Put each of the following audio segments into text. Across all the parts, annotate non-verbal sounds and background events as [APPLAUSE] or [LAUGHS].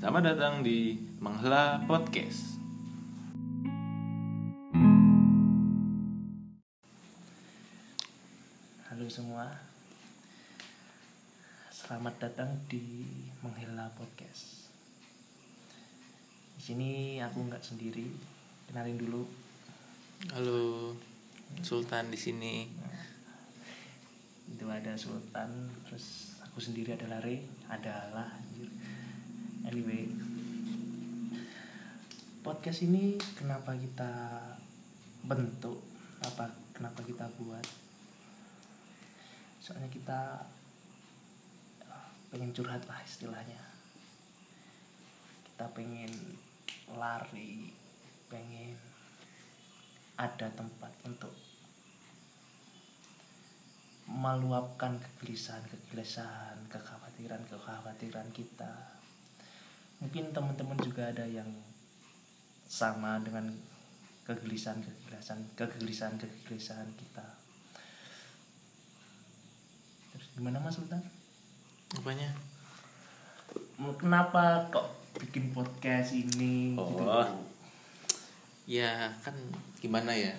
Selamat datang di Menghela Podcast. Halo semua, selamat datang di Menghela Podcast. Di sini aku nggak sendiri, kenalin dulu. Halo, Sultan di sini. Itu ada Sultan, terus aku sendiri adalah Re, adalah. anjir. Anyway, podcast ini kenapa kita bentuk? Apa kenapa kita buat? Soalnya kita ah, pengen curhat lah istilahnya. Kita pengen lari, pengen ada tempat untuk meluapkan kegelisahan-kegelisahan, kekhawatiran-kekhawatiran kita. Mungkin teman-teman juga ada yang sama dengan kegelisahan-kegelisahan, kegelisahan-kegelisahan kita. Terus gimana Mas Sultan? Apanya? Mau- Kenapa kok bikin podcast ini? gitu? Oh. Ya kan gimana ya?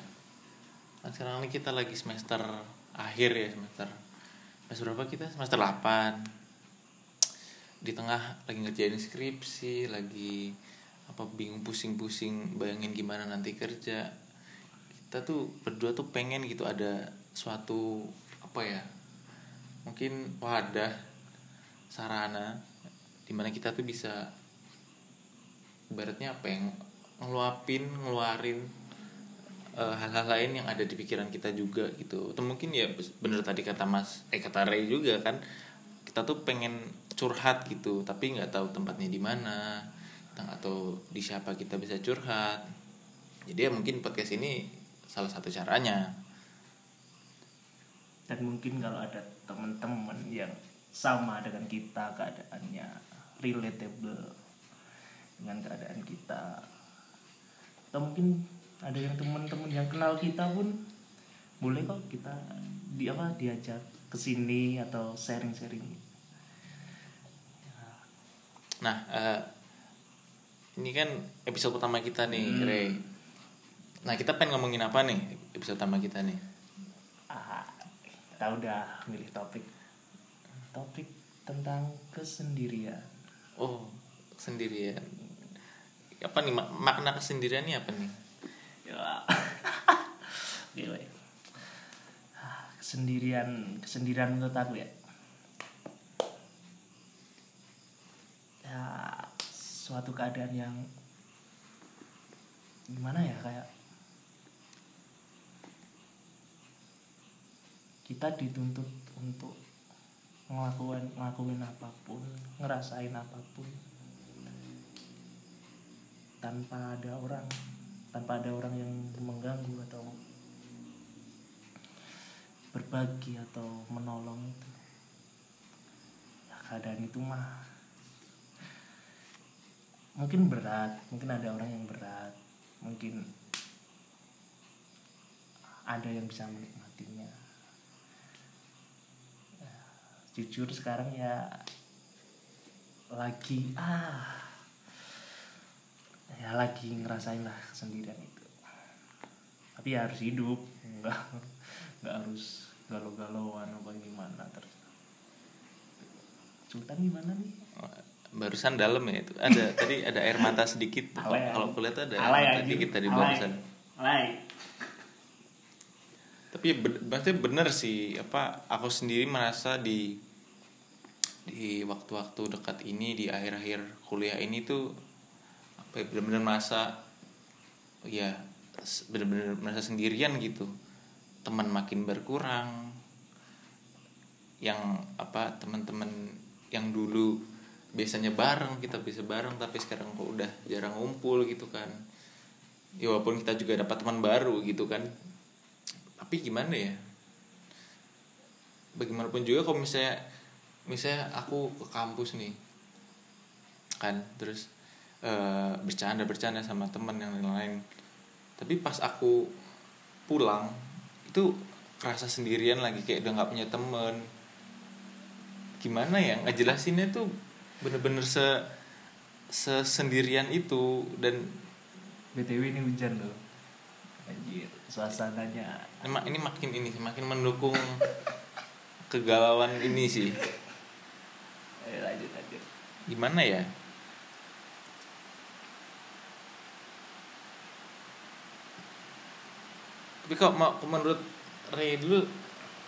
Kan sekarang ini kita lagi semester akhir ya semester. Semester berapa kita? Semester 8. Di tengah lagi ngerjain skripsi, lagi apa bingung pusing-pusing bayangin gimana nanti kerja. Kita tuh berdua tuh pengen gitu ada suatu apa ya? Mungkin wadah sarana di mana kita tuh bisa ibaratnya apa yang ngeluapin ngeluarin eh, hal-hal lain yang ada di pikiran kita juga gitu atau mungkin ya bener tadi kata mas eh kata Ray juga kan kita tuh pengen curhat gitu tapi nggak tahu tempatnya di mana tahu di siapa kita bisa curhat. Jadi ya mungkin podcast ini salah satu caranya. Dan mungkin kalau ada teman-teman yang sama dengan kita keadaannya relatable dengan keadaan kita atau mungkin ada yang teman-teman yang kenal kita pun boleh kok kita di apa diajak ke sini atau sharing-sharing Nah, eh, ini kan episode pertama kita nih, Hmm. Ray. Nah, kita pengen ngomongin apa nih episode pertama kita nih? ah, kita udah milih topik topik tentang kesendirian Oh, sendirian. Apa nih mak- makna kesendirian ini apa nih? Ya. [LAUGHS] Gila ya. Ah, Kesendirian, kesendirian menurut aku ya. Ya, suatu keadaan yang gimana ya kayak kita dituntut untuk ngelakuin ngelakuin apa pun, ngerasain apa pun tanpa ada orang tanpa ada orang yang mengganggu atau berbagi atau menolong itu. Ya, keadaan itu mah mungkin berat mungkin ada orang yang berat mungkin ada yang bisa menikmatinya. Ya, jujur sekarang ya lagi ah ya lagi ngerasain lah kesendirian itu. Tapi ya harus hidup nggak nggak harus galau-galauan apa gimana terus. Sultan gimana nih Barusan dalam ya itu. Ada [LAUGHS] tadi ada air mata sedikit. Kalau Alay, kalau kulihat ada air alay mata anjing. sedikit tadi Alay. barusan. alay Tapi be- berarti bener sih apa aku sendiri merasa di di waktu-waktu dekat ini di akhir-akhir kuliah ini tuh apa ya, bener-bener merasa ya bener-bener merasa sendirian gitu teman makin berkurang yang apa teman-teman yang dulu biasanya bareng kita bisa bareng tapi sekarang kok udah jarang ngumpul gitu kan. Ya walaupun kita juga dapat teman baru gitu kan. Tapi gimana ya? Bagaimanapun juga kalau misalnya misalnya aku ke kampus nih kan terus eh, bercanda bercanda sama teman yang lain-lain. Tapi pas aku pulang itu kerasa sendirian lagi kayak udah nggak punya temen. Gimana ya? Ngejelasinnya tuh bener-bener se sesendirian itu dan btw ini hujan loh. Anjir suasananya. Emang ini makin ini makin mendukung kegalauan ini sih. Eh, lanjut lanjut. Gimana ya? Tapi kok mau menurut Ray dulu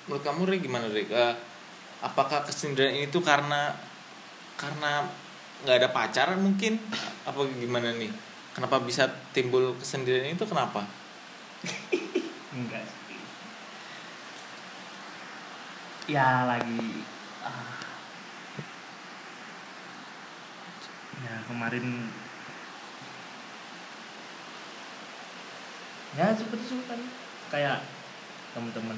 menurut kamu Ray gimana Ray Eh, apakah kesendirian ini tuh karena karena nggak ada pacaran mungkin apa gimana nih? Kenapa bisa timbul kesendirian itu kenapa? Enggak ya lagi ah. ya kemarin ya seperti itu kan. Kayak teman-teman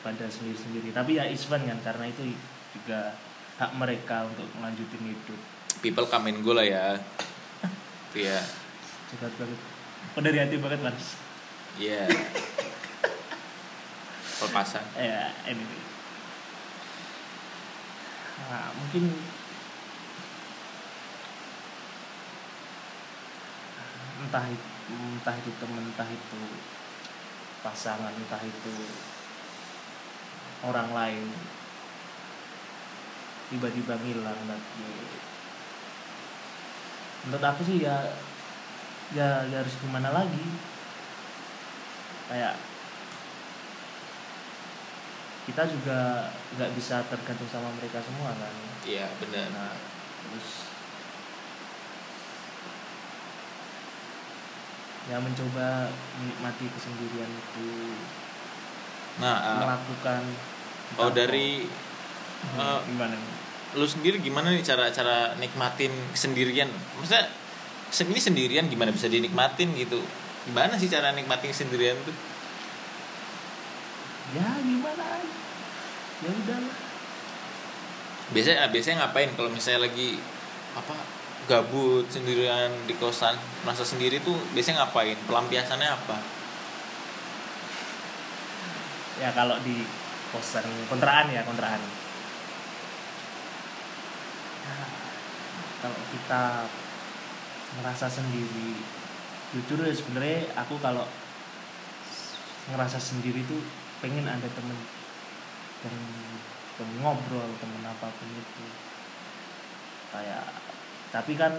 pada sendiri-sendiri. Tapi ya it's fun kan karena itu juga hak mereka untuk melanjutin hidup. People come and go lah ya. Iya. Cepat banget. Oh, dari hati banget mas iya. Pelepasan ya anyway. Nah, mungkin entah itu, entah itu temen entah itu pasangan entah itu orang lain tiba-tiba ngilang tapi menurut aku sih ya ya, ya harus gimana lagi? Kayak kita juga nggak bisa tergantung sama mereka semua kan? Iya benar. Nah terus ya mencoba menikmati kesendirian itu. Nah uh, melakukan oh dari uh, gimana nih? Lu sendiri gimana nih cara cara nikmatin sendirian maksudnya se- ini sendirian gimana bisa dinikmatin gitu? Gimana sih cara nikmatin sendirian tuh? Ya gimana? Ya udahlah biasanya ah, biasanya ngapain kalau misalnya lagi apa gabut sendirian di kosan merasa sendiri tuh biasanya ngapain? Pelampiasannya apa? Ya kalau di kosan kontraan ya kontraan kalau kita ngerasa sendiri jujur ya sebenarnya aku kalau ngerasa sendiri tuh pengen ada temen temen, temen ngobrol temen apa pun itu. Kayak tapi kan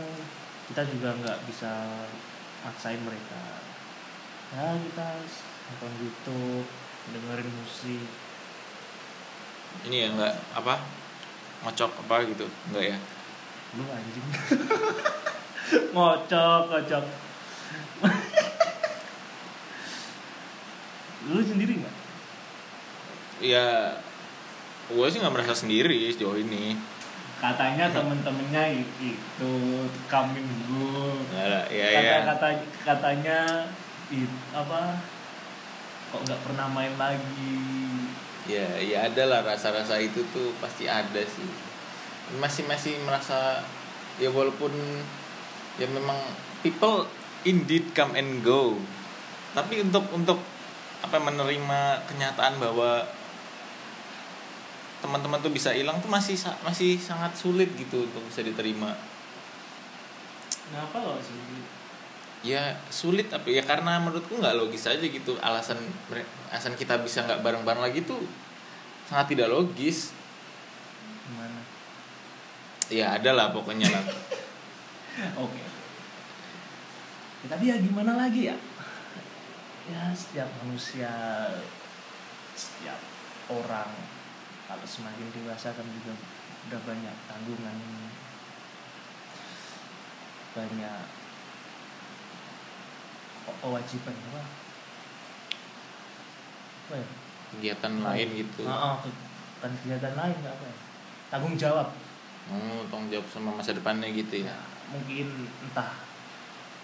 kita juga nggak bisa maksain mereka. Ya kita nonton YouTube dengerin musik. Ini ya nggak apa ngocok apa gitu enggak ya lu anjing. [LAUGHS] Ngocok ngocok. [LAUGHS] Lu sendiri nggak? Ya gue sih nggak merasa sendiri sejauh ini. Katanya [LAUGHS] temen-temennya itu coming good ada, ya kata ya. Kata katanya i- apa kok nggak pernah main lagi. Ya ya ada lah rasa-rasa itu tuh pasti ada sih masih masih merasa ya walaupun ya memang people indeed come and go. Tapi untuk untuk apa menerima kenyataan bahwa teman-teman tuh bisa hilang tuh masih masih sangat sulit gitu untuk bisa diterima. Kenapa lo sendiri ya sulit tapi ya karena menurutku nggak logis aja gitu. Alasan alasan kita bisa nggak bareng-bareng lagi tuh sangat tidak logis ya ada lah pokoknya lah [LAUGHS] Oke. Ya, tapi ya gimana lagi ya? Ya setiap manusia, setiap orang kalau semakin dewasa kan juga udah banyak tanggungan, banyak ke- kewajiban apa? Apa ya? kegiatan lain gitu ke- bukan kegiatan lain apa ya? Tanggung jawab. Oh, tanggung jawab sama masa depannya gitu ya? Ya mungkin entah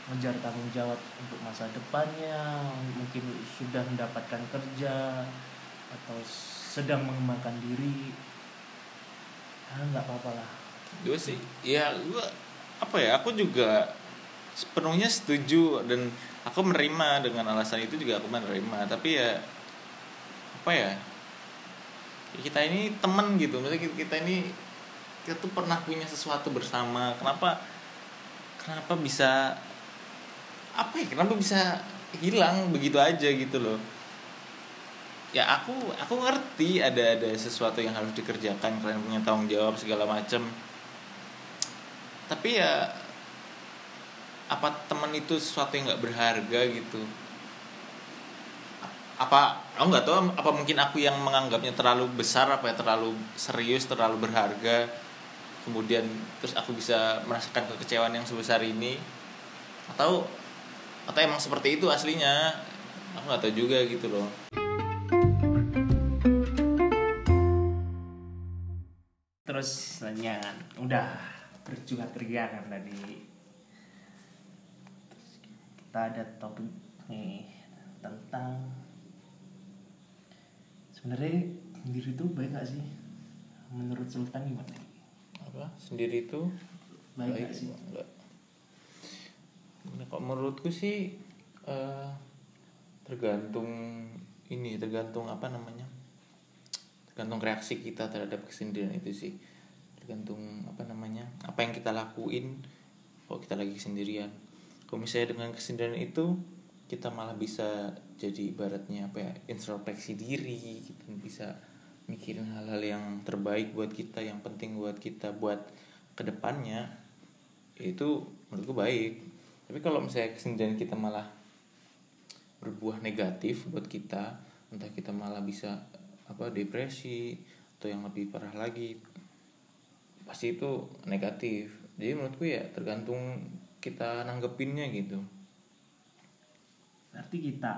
mengejar tanggung jawab untuk masa depannya mungkin sudah mendapatkan kerja atau sedang mengembangkan diri. Ya nggak apa-apa lah. Gue sih ya gue apa ya aku juga sepenuhnya setuju dan aku menerima dengan alasan itu juga aku menerima. Tapi ya apa ya kita ini teman gitu. Maksudnya kita ini kita tuh pernah punya sesuatu bersama. Kenapa kenapa bisa apa ya kenapa bisa hilang begitu aja gitu loh? Ya aku aku ngerti ada ada sesuatu yang harus dikerjakan kalian punya tanggung jawab segala macem. Tapi ya apa teman itu sesuatu yang nggak berharga gitu? Apa aku nggak tahu apa mungkin aku yang menganggapnya terlalu besar apa ya terlalu serius terlalu berharga kemudian terus aku bisa merasakan kekecewaan yang sebesar ini. Atau atau emang seperti itu aslinya. Aku nggak tahu juga gitu loh. Terus selanjutnya udah berjuang ria kan tadi. Kita ada topik nih tentang sebenarnya sendiri itu baik gak sih? Menurut Sultan gimana apa? Sendiri itu? Baik, gak sih. Enggak Nah, kok menurutku sih eh, tergantung ini tergantung apa namanya? Tergantung reaksi kita terhadap kesendirian itu sih. Tergantung apa namanya? Apa yang kita lakuin kalau kita lagi sendirian kalau misalnya dengan kesendirian itu kita malah bisa jadi ibaratnya apa ya? Introspeksi diri kita bisa mikirin hal-hal yang terbaik buat kita yang penting buat kita buat ke depannya itu menurutku baik. Tapi kalau misalnya kesendirian kita malah berbuah negatif buat kita entah kita malah bisa apa depresi atau yang lebih parah lagi pasti itu negatif. Jadi menurutku ya tergantung kita nanggepinnya gitu. Berarti kita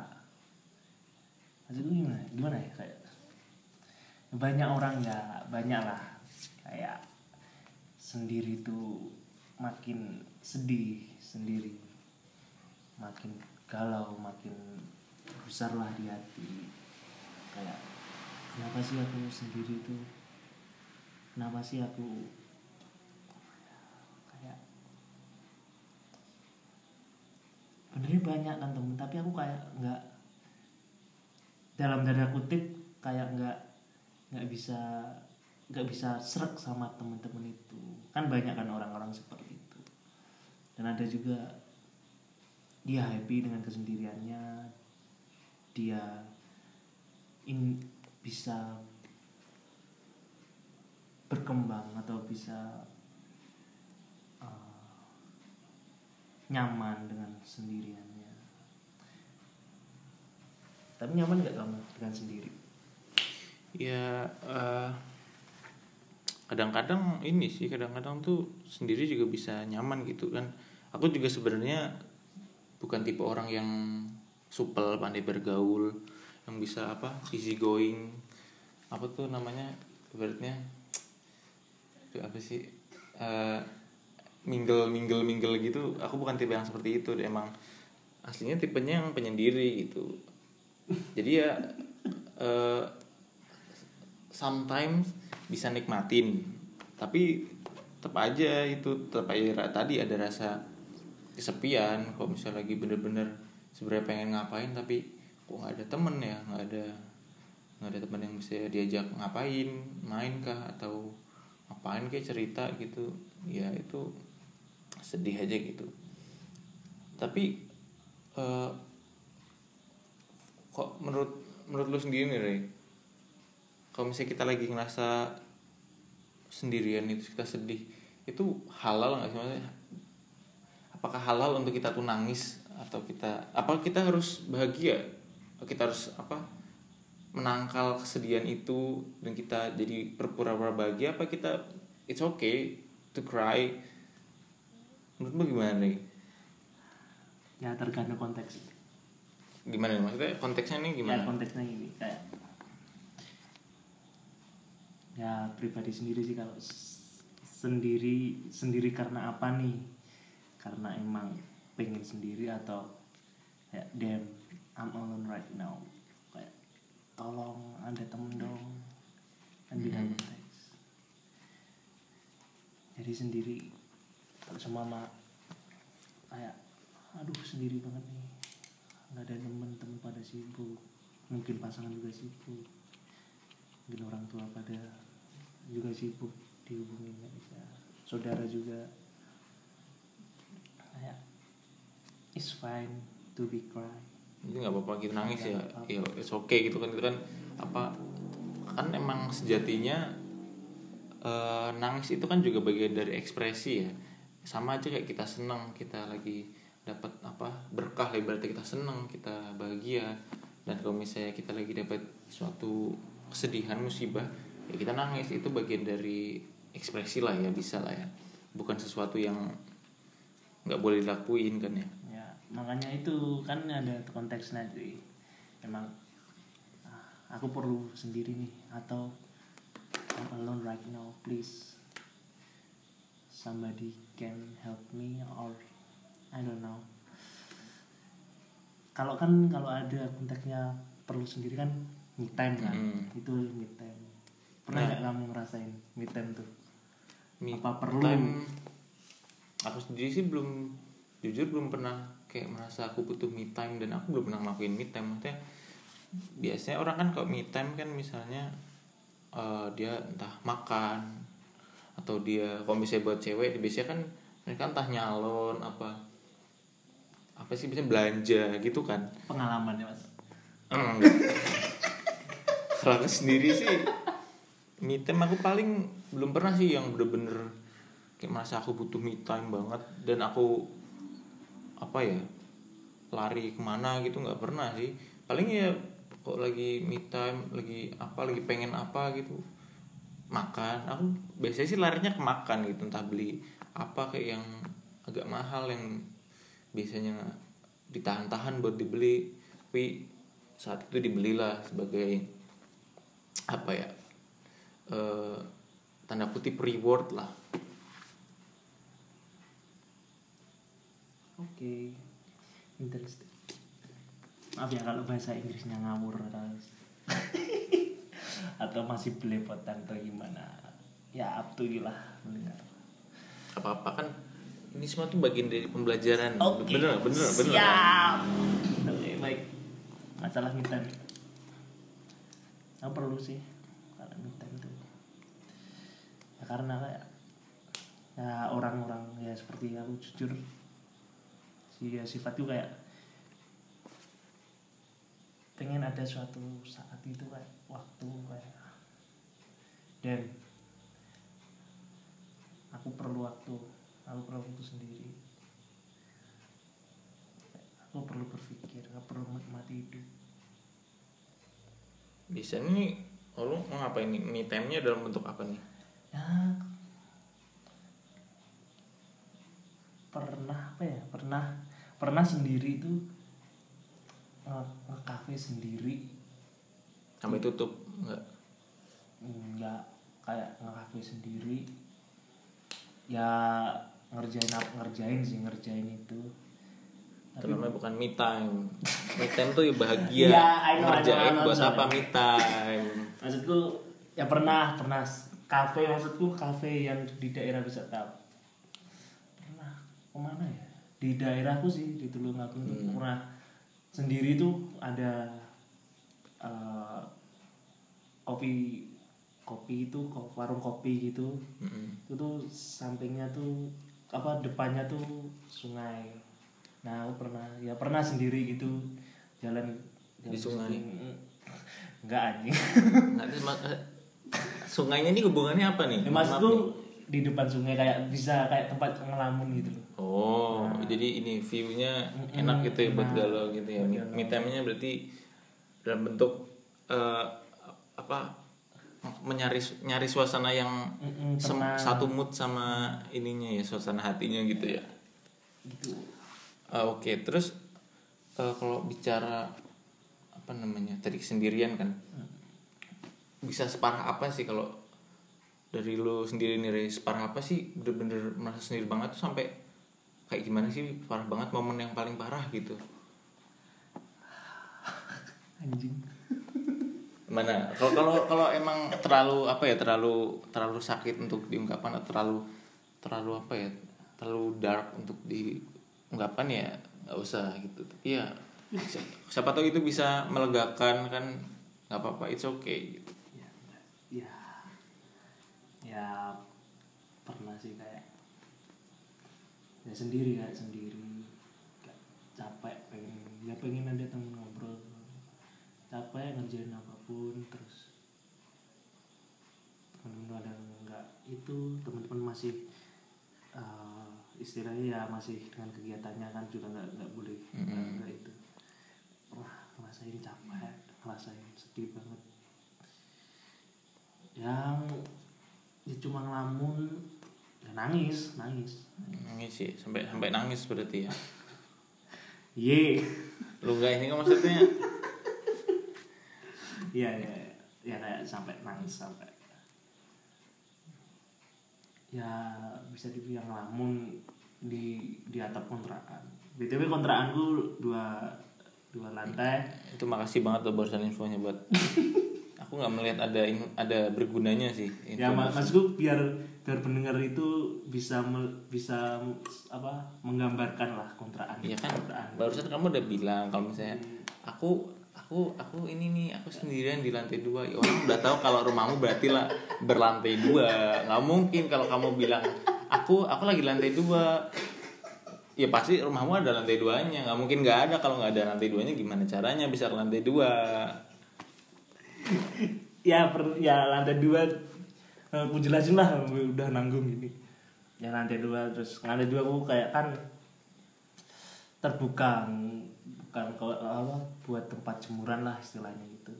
maksudnya gimana? Gimana ya? Kayak banyak orang ya banyak lah. Kayak sendiri tuh makin sedih sendiri. Makin galau makin besar lah di hati. Kayak kenapa sih aku sendiri tuh? Kenapa sih aku kayak benernya banyak kan temen. Tapi aku kayak nggak dalam tanda kutip kayak nggak nggak bisa nggak bisa serak sama temen-temen itu. Kan banyak kan orang-orang seperti itu. Dan ada juga dia happy dengan kesendiriannya. Dia in bisa berkembang atau bisa uh, nyaman dengan sendiriannya. Tapi nyaman gak kamu dengan sendiri ya eh, kadang-kadang ini sih kadang-kadang tuh sendiri juga bisa nyaman gitu kan. Aku juga sebenarnya bukan tipe orang yang supel pandai bergaul yang bisa apa easy going apa tuh namanya ibaratnya itu apa sih Eh, mingle mingle mingle gitu. Aku bukan tipe yang seperti itu emang aslinya tipenya yang penyendiri gitu. Jadi ya eh, sometimes bisa nikmatin. Tapi tetap aja itu tetap aja tadi ada rasa kesepian kalau misalnya lagi bener-bener sebenarnya pengen ngapain tapi kok nggak ada temen ya nggak ada nggak ada temen yang bisa diajak ngapain main kah atau ngapain kayak cerita gitu. Ya itu sedih aja gitu. Tapi eh, kok menurut menurut lu sendiri nih Rey kalau misalnya kita lagi ngerasa sendirian itu kita sedih itu halal nggak sih? Maksudnya apakah halal untuk kita tuh nangis atau kita apa kita harus bahagia? Kita harus apa menangkal kesedihan itu dan kita jadi berpura-pura bahagia apa kita it's okay to cry? Menurutmu gimana nih? Ya tergantung konteks. Gimana maksudnya konteksnya nih ya gimana konteksnya gini kayak ya pribadi sendiri sih kalau sendiri sendiri karena apa nih? Karena emang pengen sendiri atau kayak damn I'm alone right now. Kayak tolong ada temen dong. Kan beda Hmm. jadi sendiri kalau sama mama kayak aduh sendiri banget nih. Nggak ada temen-temen pada sibuk. Mungkin pasangan juga sibuk. Mungkin orang tua pada juga sibuk dihubungin nggak bisa. Saudara juga it's fine to be cry. Itu nggak apa-apa gitu nangis ya. apa-apa. ya it's okay gitu kan itu kan apa kan emang sejatinya eh, nangis itu kan juga bagian dari ekspresi ya. Sama aja kayak kita senang kita lagi dapat apa berkah lah ibaratnya kita senang kita bahagia. Dan kalau misalnya kita lagi dapat suatu kesedihan musibah ya kita nangis. Itu bagian dari ekspresi lah ya bisa lah ya. Bukan sesuatu yang nggak boleh dilakuin kan ya. Ya makanya itu kan ada konteksnya jadi emang ah, aku perlu sendiri nih atau I'm alone right now please. Somebody can help me or I don't know. Kalau kan kalau ada konteksnya perlu sendiri kan me time kan. Mm. itu me time pernah Nah. nggak kamu ngerasain me time tuh Me Apa perlu? time, aku sendiri sih belum jujur belum pernah kayak merasa aku butuh me time dan aku belum pernah ngelakuin me time maksudnya biasanya orang kan kalau me time kan misalnya eh, dia entah makan atau dia kalau misalnya buat cewek biasanya kan mereka entah nyalon apa apa sih biasanya belanja gitu kan pengalaman ya mas. Kalau sendiri sih me time aku paling belum pernah sih yang bener-bener kayak merasa aku butuh me time banget. Dan aku apa ya lari ke mana gitu nggak pernah sih. Paling ya kok lagi me time lagi apa lagi pengen apa gitu. Makan. Aku biasanya sih larinya ke makan gitu. Entah beli apa kayak yang agak mahal yang biasanya ditahan-tahan buat dibeli. Tapi saat itu dibelilah sebagai apa ya eh, tanda kutip reward lah Oke, interesting. Maaf ya kalau bahasa Inggrisnya ngawur atau [LAUGHS] atau masih belepotan atau gimana. Ya up to you lah mendengar. apa apa kan ini semua tuh bagian dari pembelajaran Oke. bener bener bener? Siap. Oke, baik. Masalah time. Aku perlu sih kalau time itu. Karena kayak ya orang-orang ya seperti aku jujur. Sih ya sifatku kayak pengen ada suatu saat itu kayak waktu kayak dan aku perlu waktu aku perlu waktu sendiri. Aku perlu berpikir aku perlu menikmati hidup. Bisa nih mau ngapain nih? Me time nya dalam bentuk apa nih ya pernah apa ya? Pernah pernah sendiri itu nge ngekafe sendiri. Sampai tutup nggak? Nggak kayak ngekafe sendiri. Ya ngerjain apa ngerjain sih ngerjain itu. Itu namanya bukan me time. Me time tuh ya bahagia. Iya, I know, I know, ngerjain I know, buat apa? Me time. Maksudku ya pernah pernah kafe maksudku kafe yang di daerah bisa tahu pernah ke mana ya? Di daerahku sih di Tulungagung itu Hmm. pernah. Sendiri tuh ada eh, kopi kopi itu warung kopi gitu. Mm-mm. itu tuh sampingnya tuh apa depannya tuh sungai. Nah aku pernah ya pernah sendiri gitu jalan, jalan Di sungai? Enggak anjing Nggak, terus ma- eh, sungainya ini hubungannya apa nih? Ya, Maaf maksudku nih. di depan sungai kayak bisa kayak tempat ngelamun gitu loh. Oh, jadi ini view-nya enak gitu ya buat galau gitu ya. Me, time-nya berarti dalam bentuk eh, apa menyari nyari suasana yang sem- tenang. satu mood sama ininya ya suasana hatinya gitu ya. gitu. Ah, Oke, terus eh, kalau bicara apa namanya tadi sendirian kan bisa separah apa sih kalau dari lu sendiri nih separah apa sih? Bener-bener merasa sendiri banget tuh sampai kayak gimana sih? Parah banget momen yang paling parah gitu. [SIGHS] Anjing. Mana? Kalau kalau kalau emang terlalu apa ya? Terlalu terlalu sakit untuk diungkapkan atau terlalu terlalu apa ya? Terlalu dark untuk diungkapkan ya nggak usah gitu. Tapi ya si- siapa tahu itu bisa melegakan kan? Nggak apa-apa it's okay gitu ya pernah sih kayak ya sendiri kayak sendiri. Kayak ya pengen ada temen ngobrol. Capek ngerjain apa pun terus temen-temen ada nggak itu teman-teman masih eh, istilahnya ya masih dengan kegiatannya kan juga nggak nggak boleh nggak nggak itu. Wah ngerasain capek ngerasain sedih banget. Yang ya cuma ngelamun ya nangis nangis. Nangis sih sampai sampai nangis berarti ya. Ye. Lu enggak ini kan maksudnya? Iya ya ya kayak sampai nangis sampai. Ya bisa dibilang lamun di di atap kontrakan. Btw kontrakanku dua dua lantai. Itu makasih banget tuh barusan infonya buat [LAUGHS] aku nggak melihat ada ada bergunanya sih ya info mak maksudku biar biar pendengar itu bisa mel- bisa apa menggambarkan lah kontrakan Iya kan? Kontrakan barusan kamu udah bilang kalau misalnya aku aku aku ini nih aku sendirian di lantai dua. Ya, orang udah tahu kalau rumahmu berarti lah berlantai dua. Nggak mungkin kalau kamu bilang aku aku lagi lantai dua. Ya pasti rumahmu ada lantai duanya. Nggak mungkin nggak ada. Kalau nggak ada lantai duanya gimana caranya bisa ke lantai dua ya per, ya lantai dua. Eh, aku jelasin lah udah nanggung ini. Ya lantai dua terus lantai dua aku kayak kan terbuka bukan kalau apa buat tempat jemuran lah istilahnya gitu.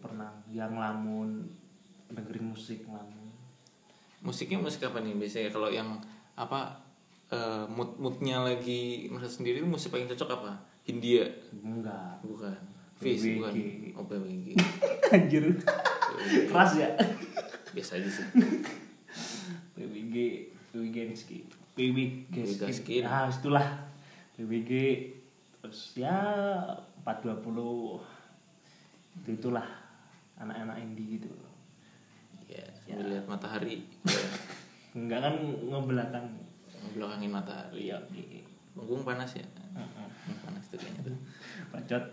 Pernah yang ngelamun dengerin musik ngelamun musiknya musik apa nih? Biasanya kalau yang apa eh, mood moodnya lagi merasa sendiri musik paling cocok apa? Hindia? Enggak. Bukan PWG. bukan? oh PWG [LAUGHS] anjir. Keras ya? Biasa aja sih PWG PWG Rizky PWG PWG Skin. Skin. ah itulah. PWG terus ya 420 itu itulah. Anak-anak indie gitu. Ya sambil lihat matahari. [LAUGHS] Enggak kan ngebelakang. Belakangin matahari. Iya. Punggung panas ya? Heeh. Hmm, panas tuh kayaknya tuh. Bacot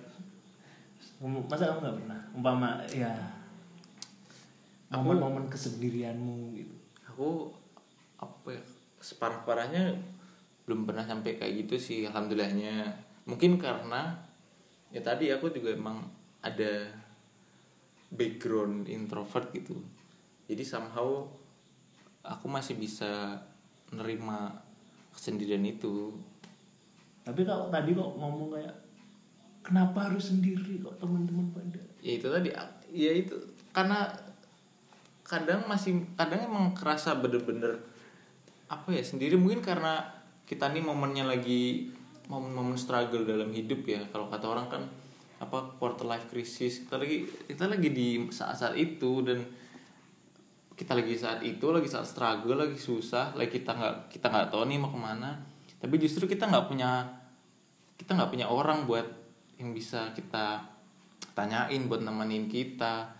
masa kamu nggak pernah? Umpama ya Aku- momen-momen kesendirianmu gitu. Aku apa ya, separah parahnya belum pernah sampai kayak gitu sih alhamdulillahnya. Mungkin karena ya tadi aku juga emang ada background introvert gitu. Jadi somehow aku masih bisa nerima kesendirian itu. Tapi kalau tadi kok ngomong kayak kenapa harus sendiri kok teman-teman pada? Ya itu tadi. Ya itu. Karena kadang masih kadang emang kerasa bener-bener apa ya sendiri. Mungkin karena kita nih momennya lagi momen-momen struggle dalam hidup ya. Kalau kata orang kan apa quarter life crisis. Kita lagi kita lagi di saat-saat itu dan kita lagi saat itu lagi saat struggle lagi susah lagi kita nggak kita nggak tahu nih mau ke mana. Tapi justru kita nggak punya kita nggak punya orang buat yang bisa kita tanyain buat nemenin kita.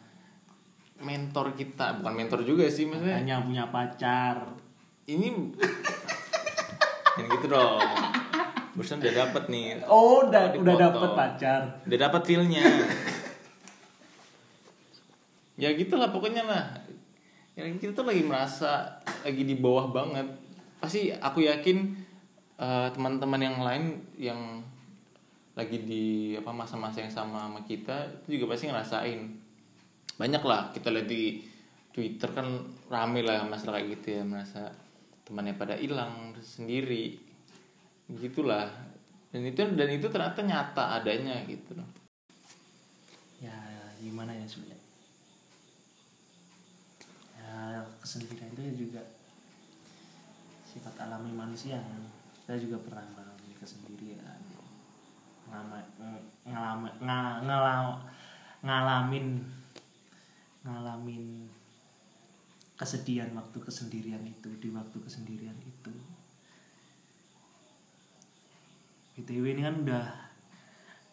Mentor kita bukan mentor juga sih maksudnya. Hanya punya pacar. Ini yang gitu dong. Barusan udah dapet nih. Oh udah udah dapet pacar. Udah dapat feelnya. Ya gitulah pokoknya lah. Ya kita tuh lagi merasa lagi di bawah banget. Pasti aku yakin eh, teman-teman yang lain yang lagi di apa masa-masa yang sama sama kita itu juga pasti ngerasain. Banyak lah kita lihat di Twitter kan rame lah masalah kayak gitu ya merasa temannya pada hilang sendiri. Gitulah dan itu dan itu ternyata nyata adanya gitu. Loh ya gimana ya sudah ya kesendirian itu juga sifat alami manusia. Saya juga pernah mengalami kesendirian ngalama, ngalama, nga- ngala- ngalamin ngalamin kesedihan waktu kesendirian itu di waktu kesendirian itu BTW ini kan udah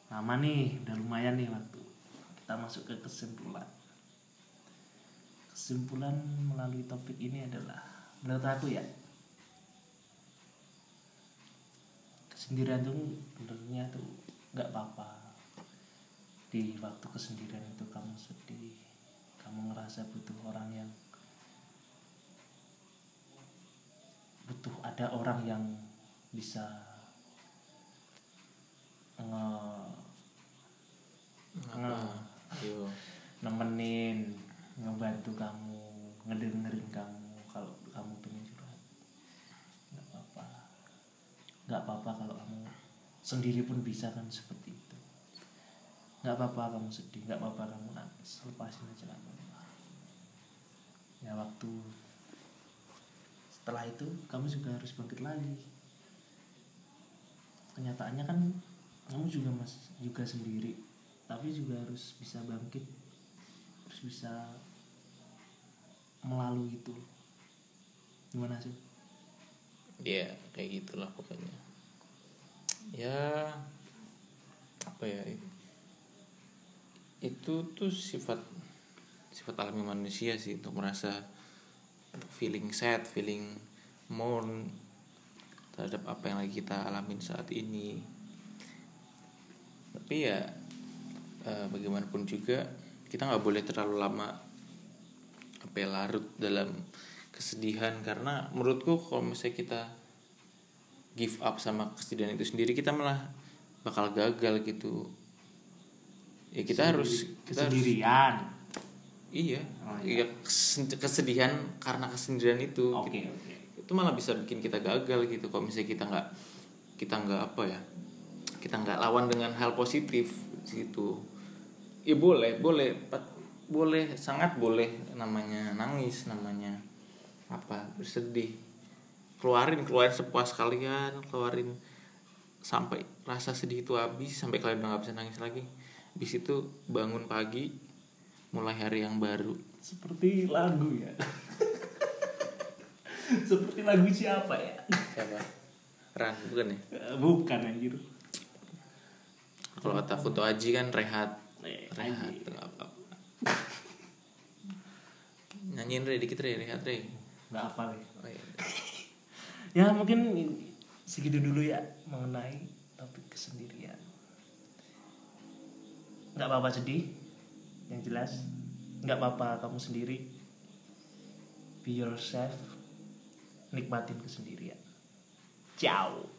lama nih, udah lumayan nih waktu. Kita masuk ke kesimpulan. Kesimpulan melalui topik ini adalah menurut aku ya kesendirian tuh sebenarnya tuh nggak apa-apa. Di waktu kesendirian itu kamu sedih, kamu ngerasa butuh orang yang butuh ada orang yang bisa nge yo. nemenin ngebantu kamu ngedengerin kamu kalau kamu pengen curhat. Nggak apa-apa. Nggak apa-apa kalau kamu sendiri pun bisa kan seperti itu. Nggak apa-apa kamu sedih nggak apa-apa kamu nangis. Lepasin aja apa-apa ya waktu setelah itu kamu juga harus bangkit lagi. Kenyataannya kan kamu juga mas juga sendiri tapi juga harus bisa bangkit harus bisa melalui itu. Gimana sih? Ya kayak gitulah pokoknya ya apa ya itu tuh sifat sifat alami manusia sih untuk merasa feeling sad feeling mourn terhadap apa yang lagi kita alamin saat ini. Tapi ya eh, bagaimanapun juga kita nggak boleh terlalu lama apa ya, larut dalam kesedihan. Karena menurutku kalau misalnya kita give up sama kesedihan itu sendiri kita malah bakal gagal gitu. Ya kita harus kita harus kesendirian. Iya. Oh, iya. Kes- kesedihan karena kesendirian itu oke Kita- oke. Itu malah bisa bikin kita gagal gitu kalau misalnya kita nggak kita nggak apa ya kita nggak lawan dengan hal positif gitu. Ya boleh boleh Pat- boleh sangat boleh namanya nangis namanya apa bersedih keluarin keluarin sepuas kalian keluarin sampai rasa sedih itu habis sampai kalian udah nggak bisa nangis lagi. Habis itu bangun pagi mulai hari yang baru. Seperti lagu ya. [LAUGHS] Seperti lagu siapa ya? Siapa? Ran bukan ya? Eh, bukan anjir. Kalau kata foto Aji kan rehat. Eh, Rehat nggak apa. Nyanyiin Re dikit Re, rehat Re. nggak apa nih Oh, iya. Ya mungkin segitu dulu ya mengenai topik kesendirian. Nggak apa-apa sedih yang jelas. Nggak apa-apa kamu sendiri. Be yourself. Nikmatin kesendirian. Ciao